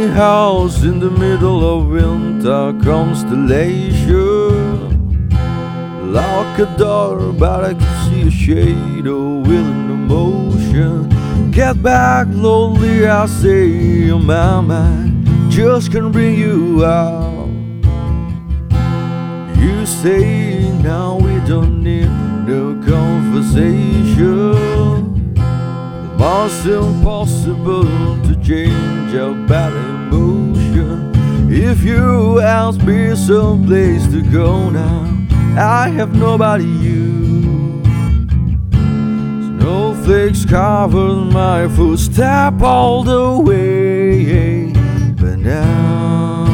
tiny house in the middle of winter constellation. Lock a door, but I can see a shadow of will motion. Get back, lonely, I say, my mind just can't bring you out. You say now we don't need no conversation. Most impossible to change our emotion. If you ask me someplace to go now, I have nobody you. Snowflakes cover my footstep all the way, but now,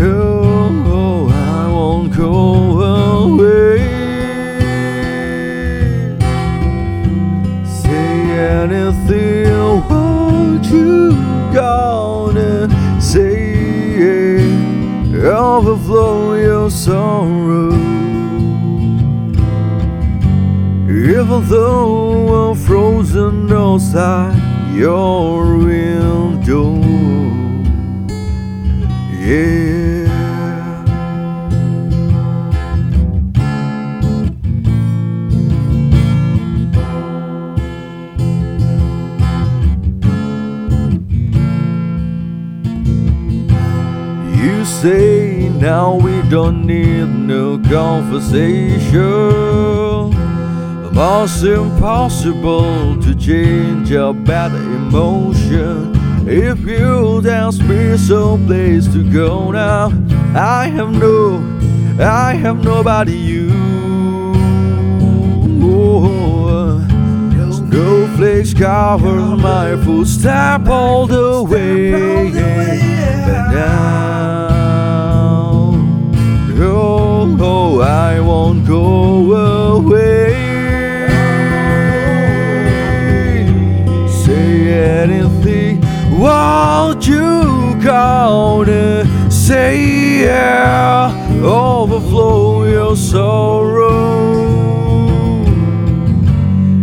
oh, I won't go away. Say anything, what you gonna say? Overflow your sorrow. Even though I'm frozen outside your window, yeah. Say now we don't need no conversation. Most impossible to change a bad emotion. If you ask me someplace to go now, I have no, I have nobody you. Snowflakes cover my footstep all the way. Won't you gonna say yeah? Overflow your sorrow.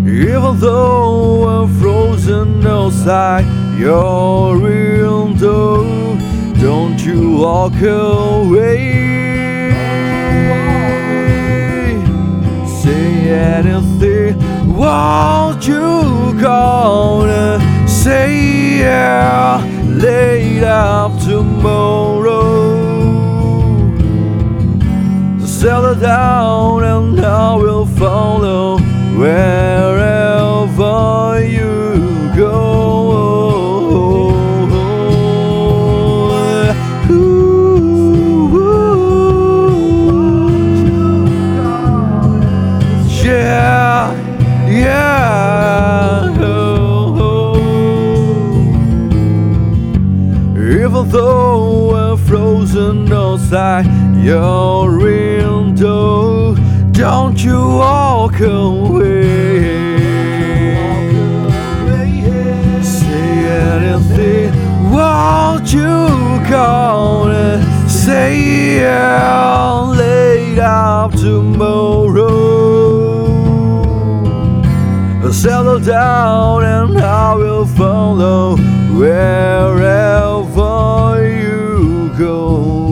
Even though I'm frozen outside your window, don't you walk away. Settle down and I will follow wherever Even though I'm frozen outside your window, don't you walk away. Settle down and I will follow wherever you go.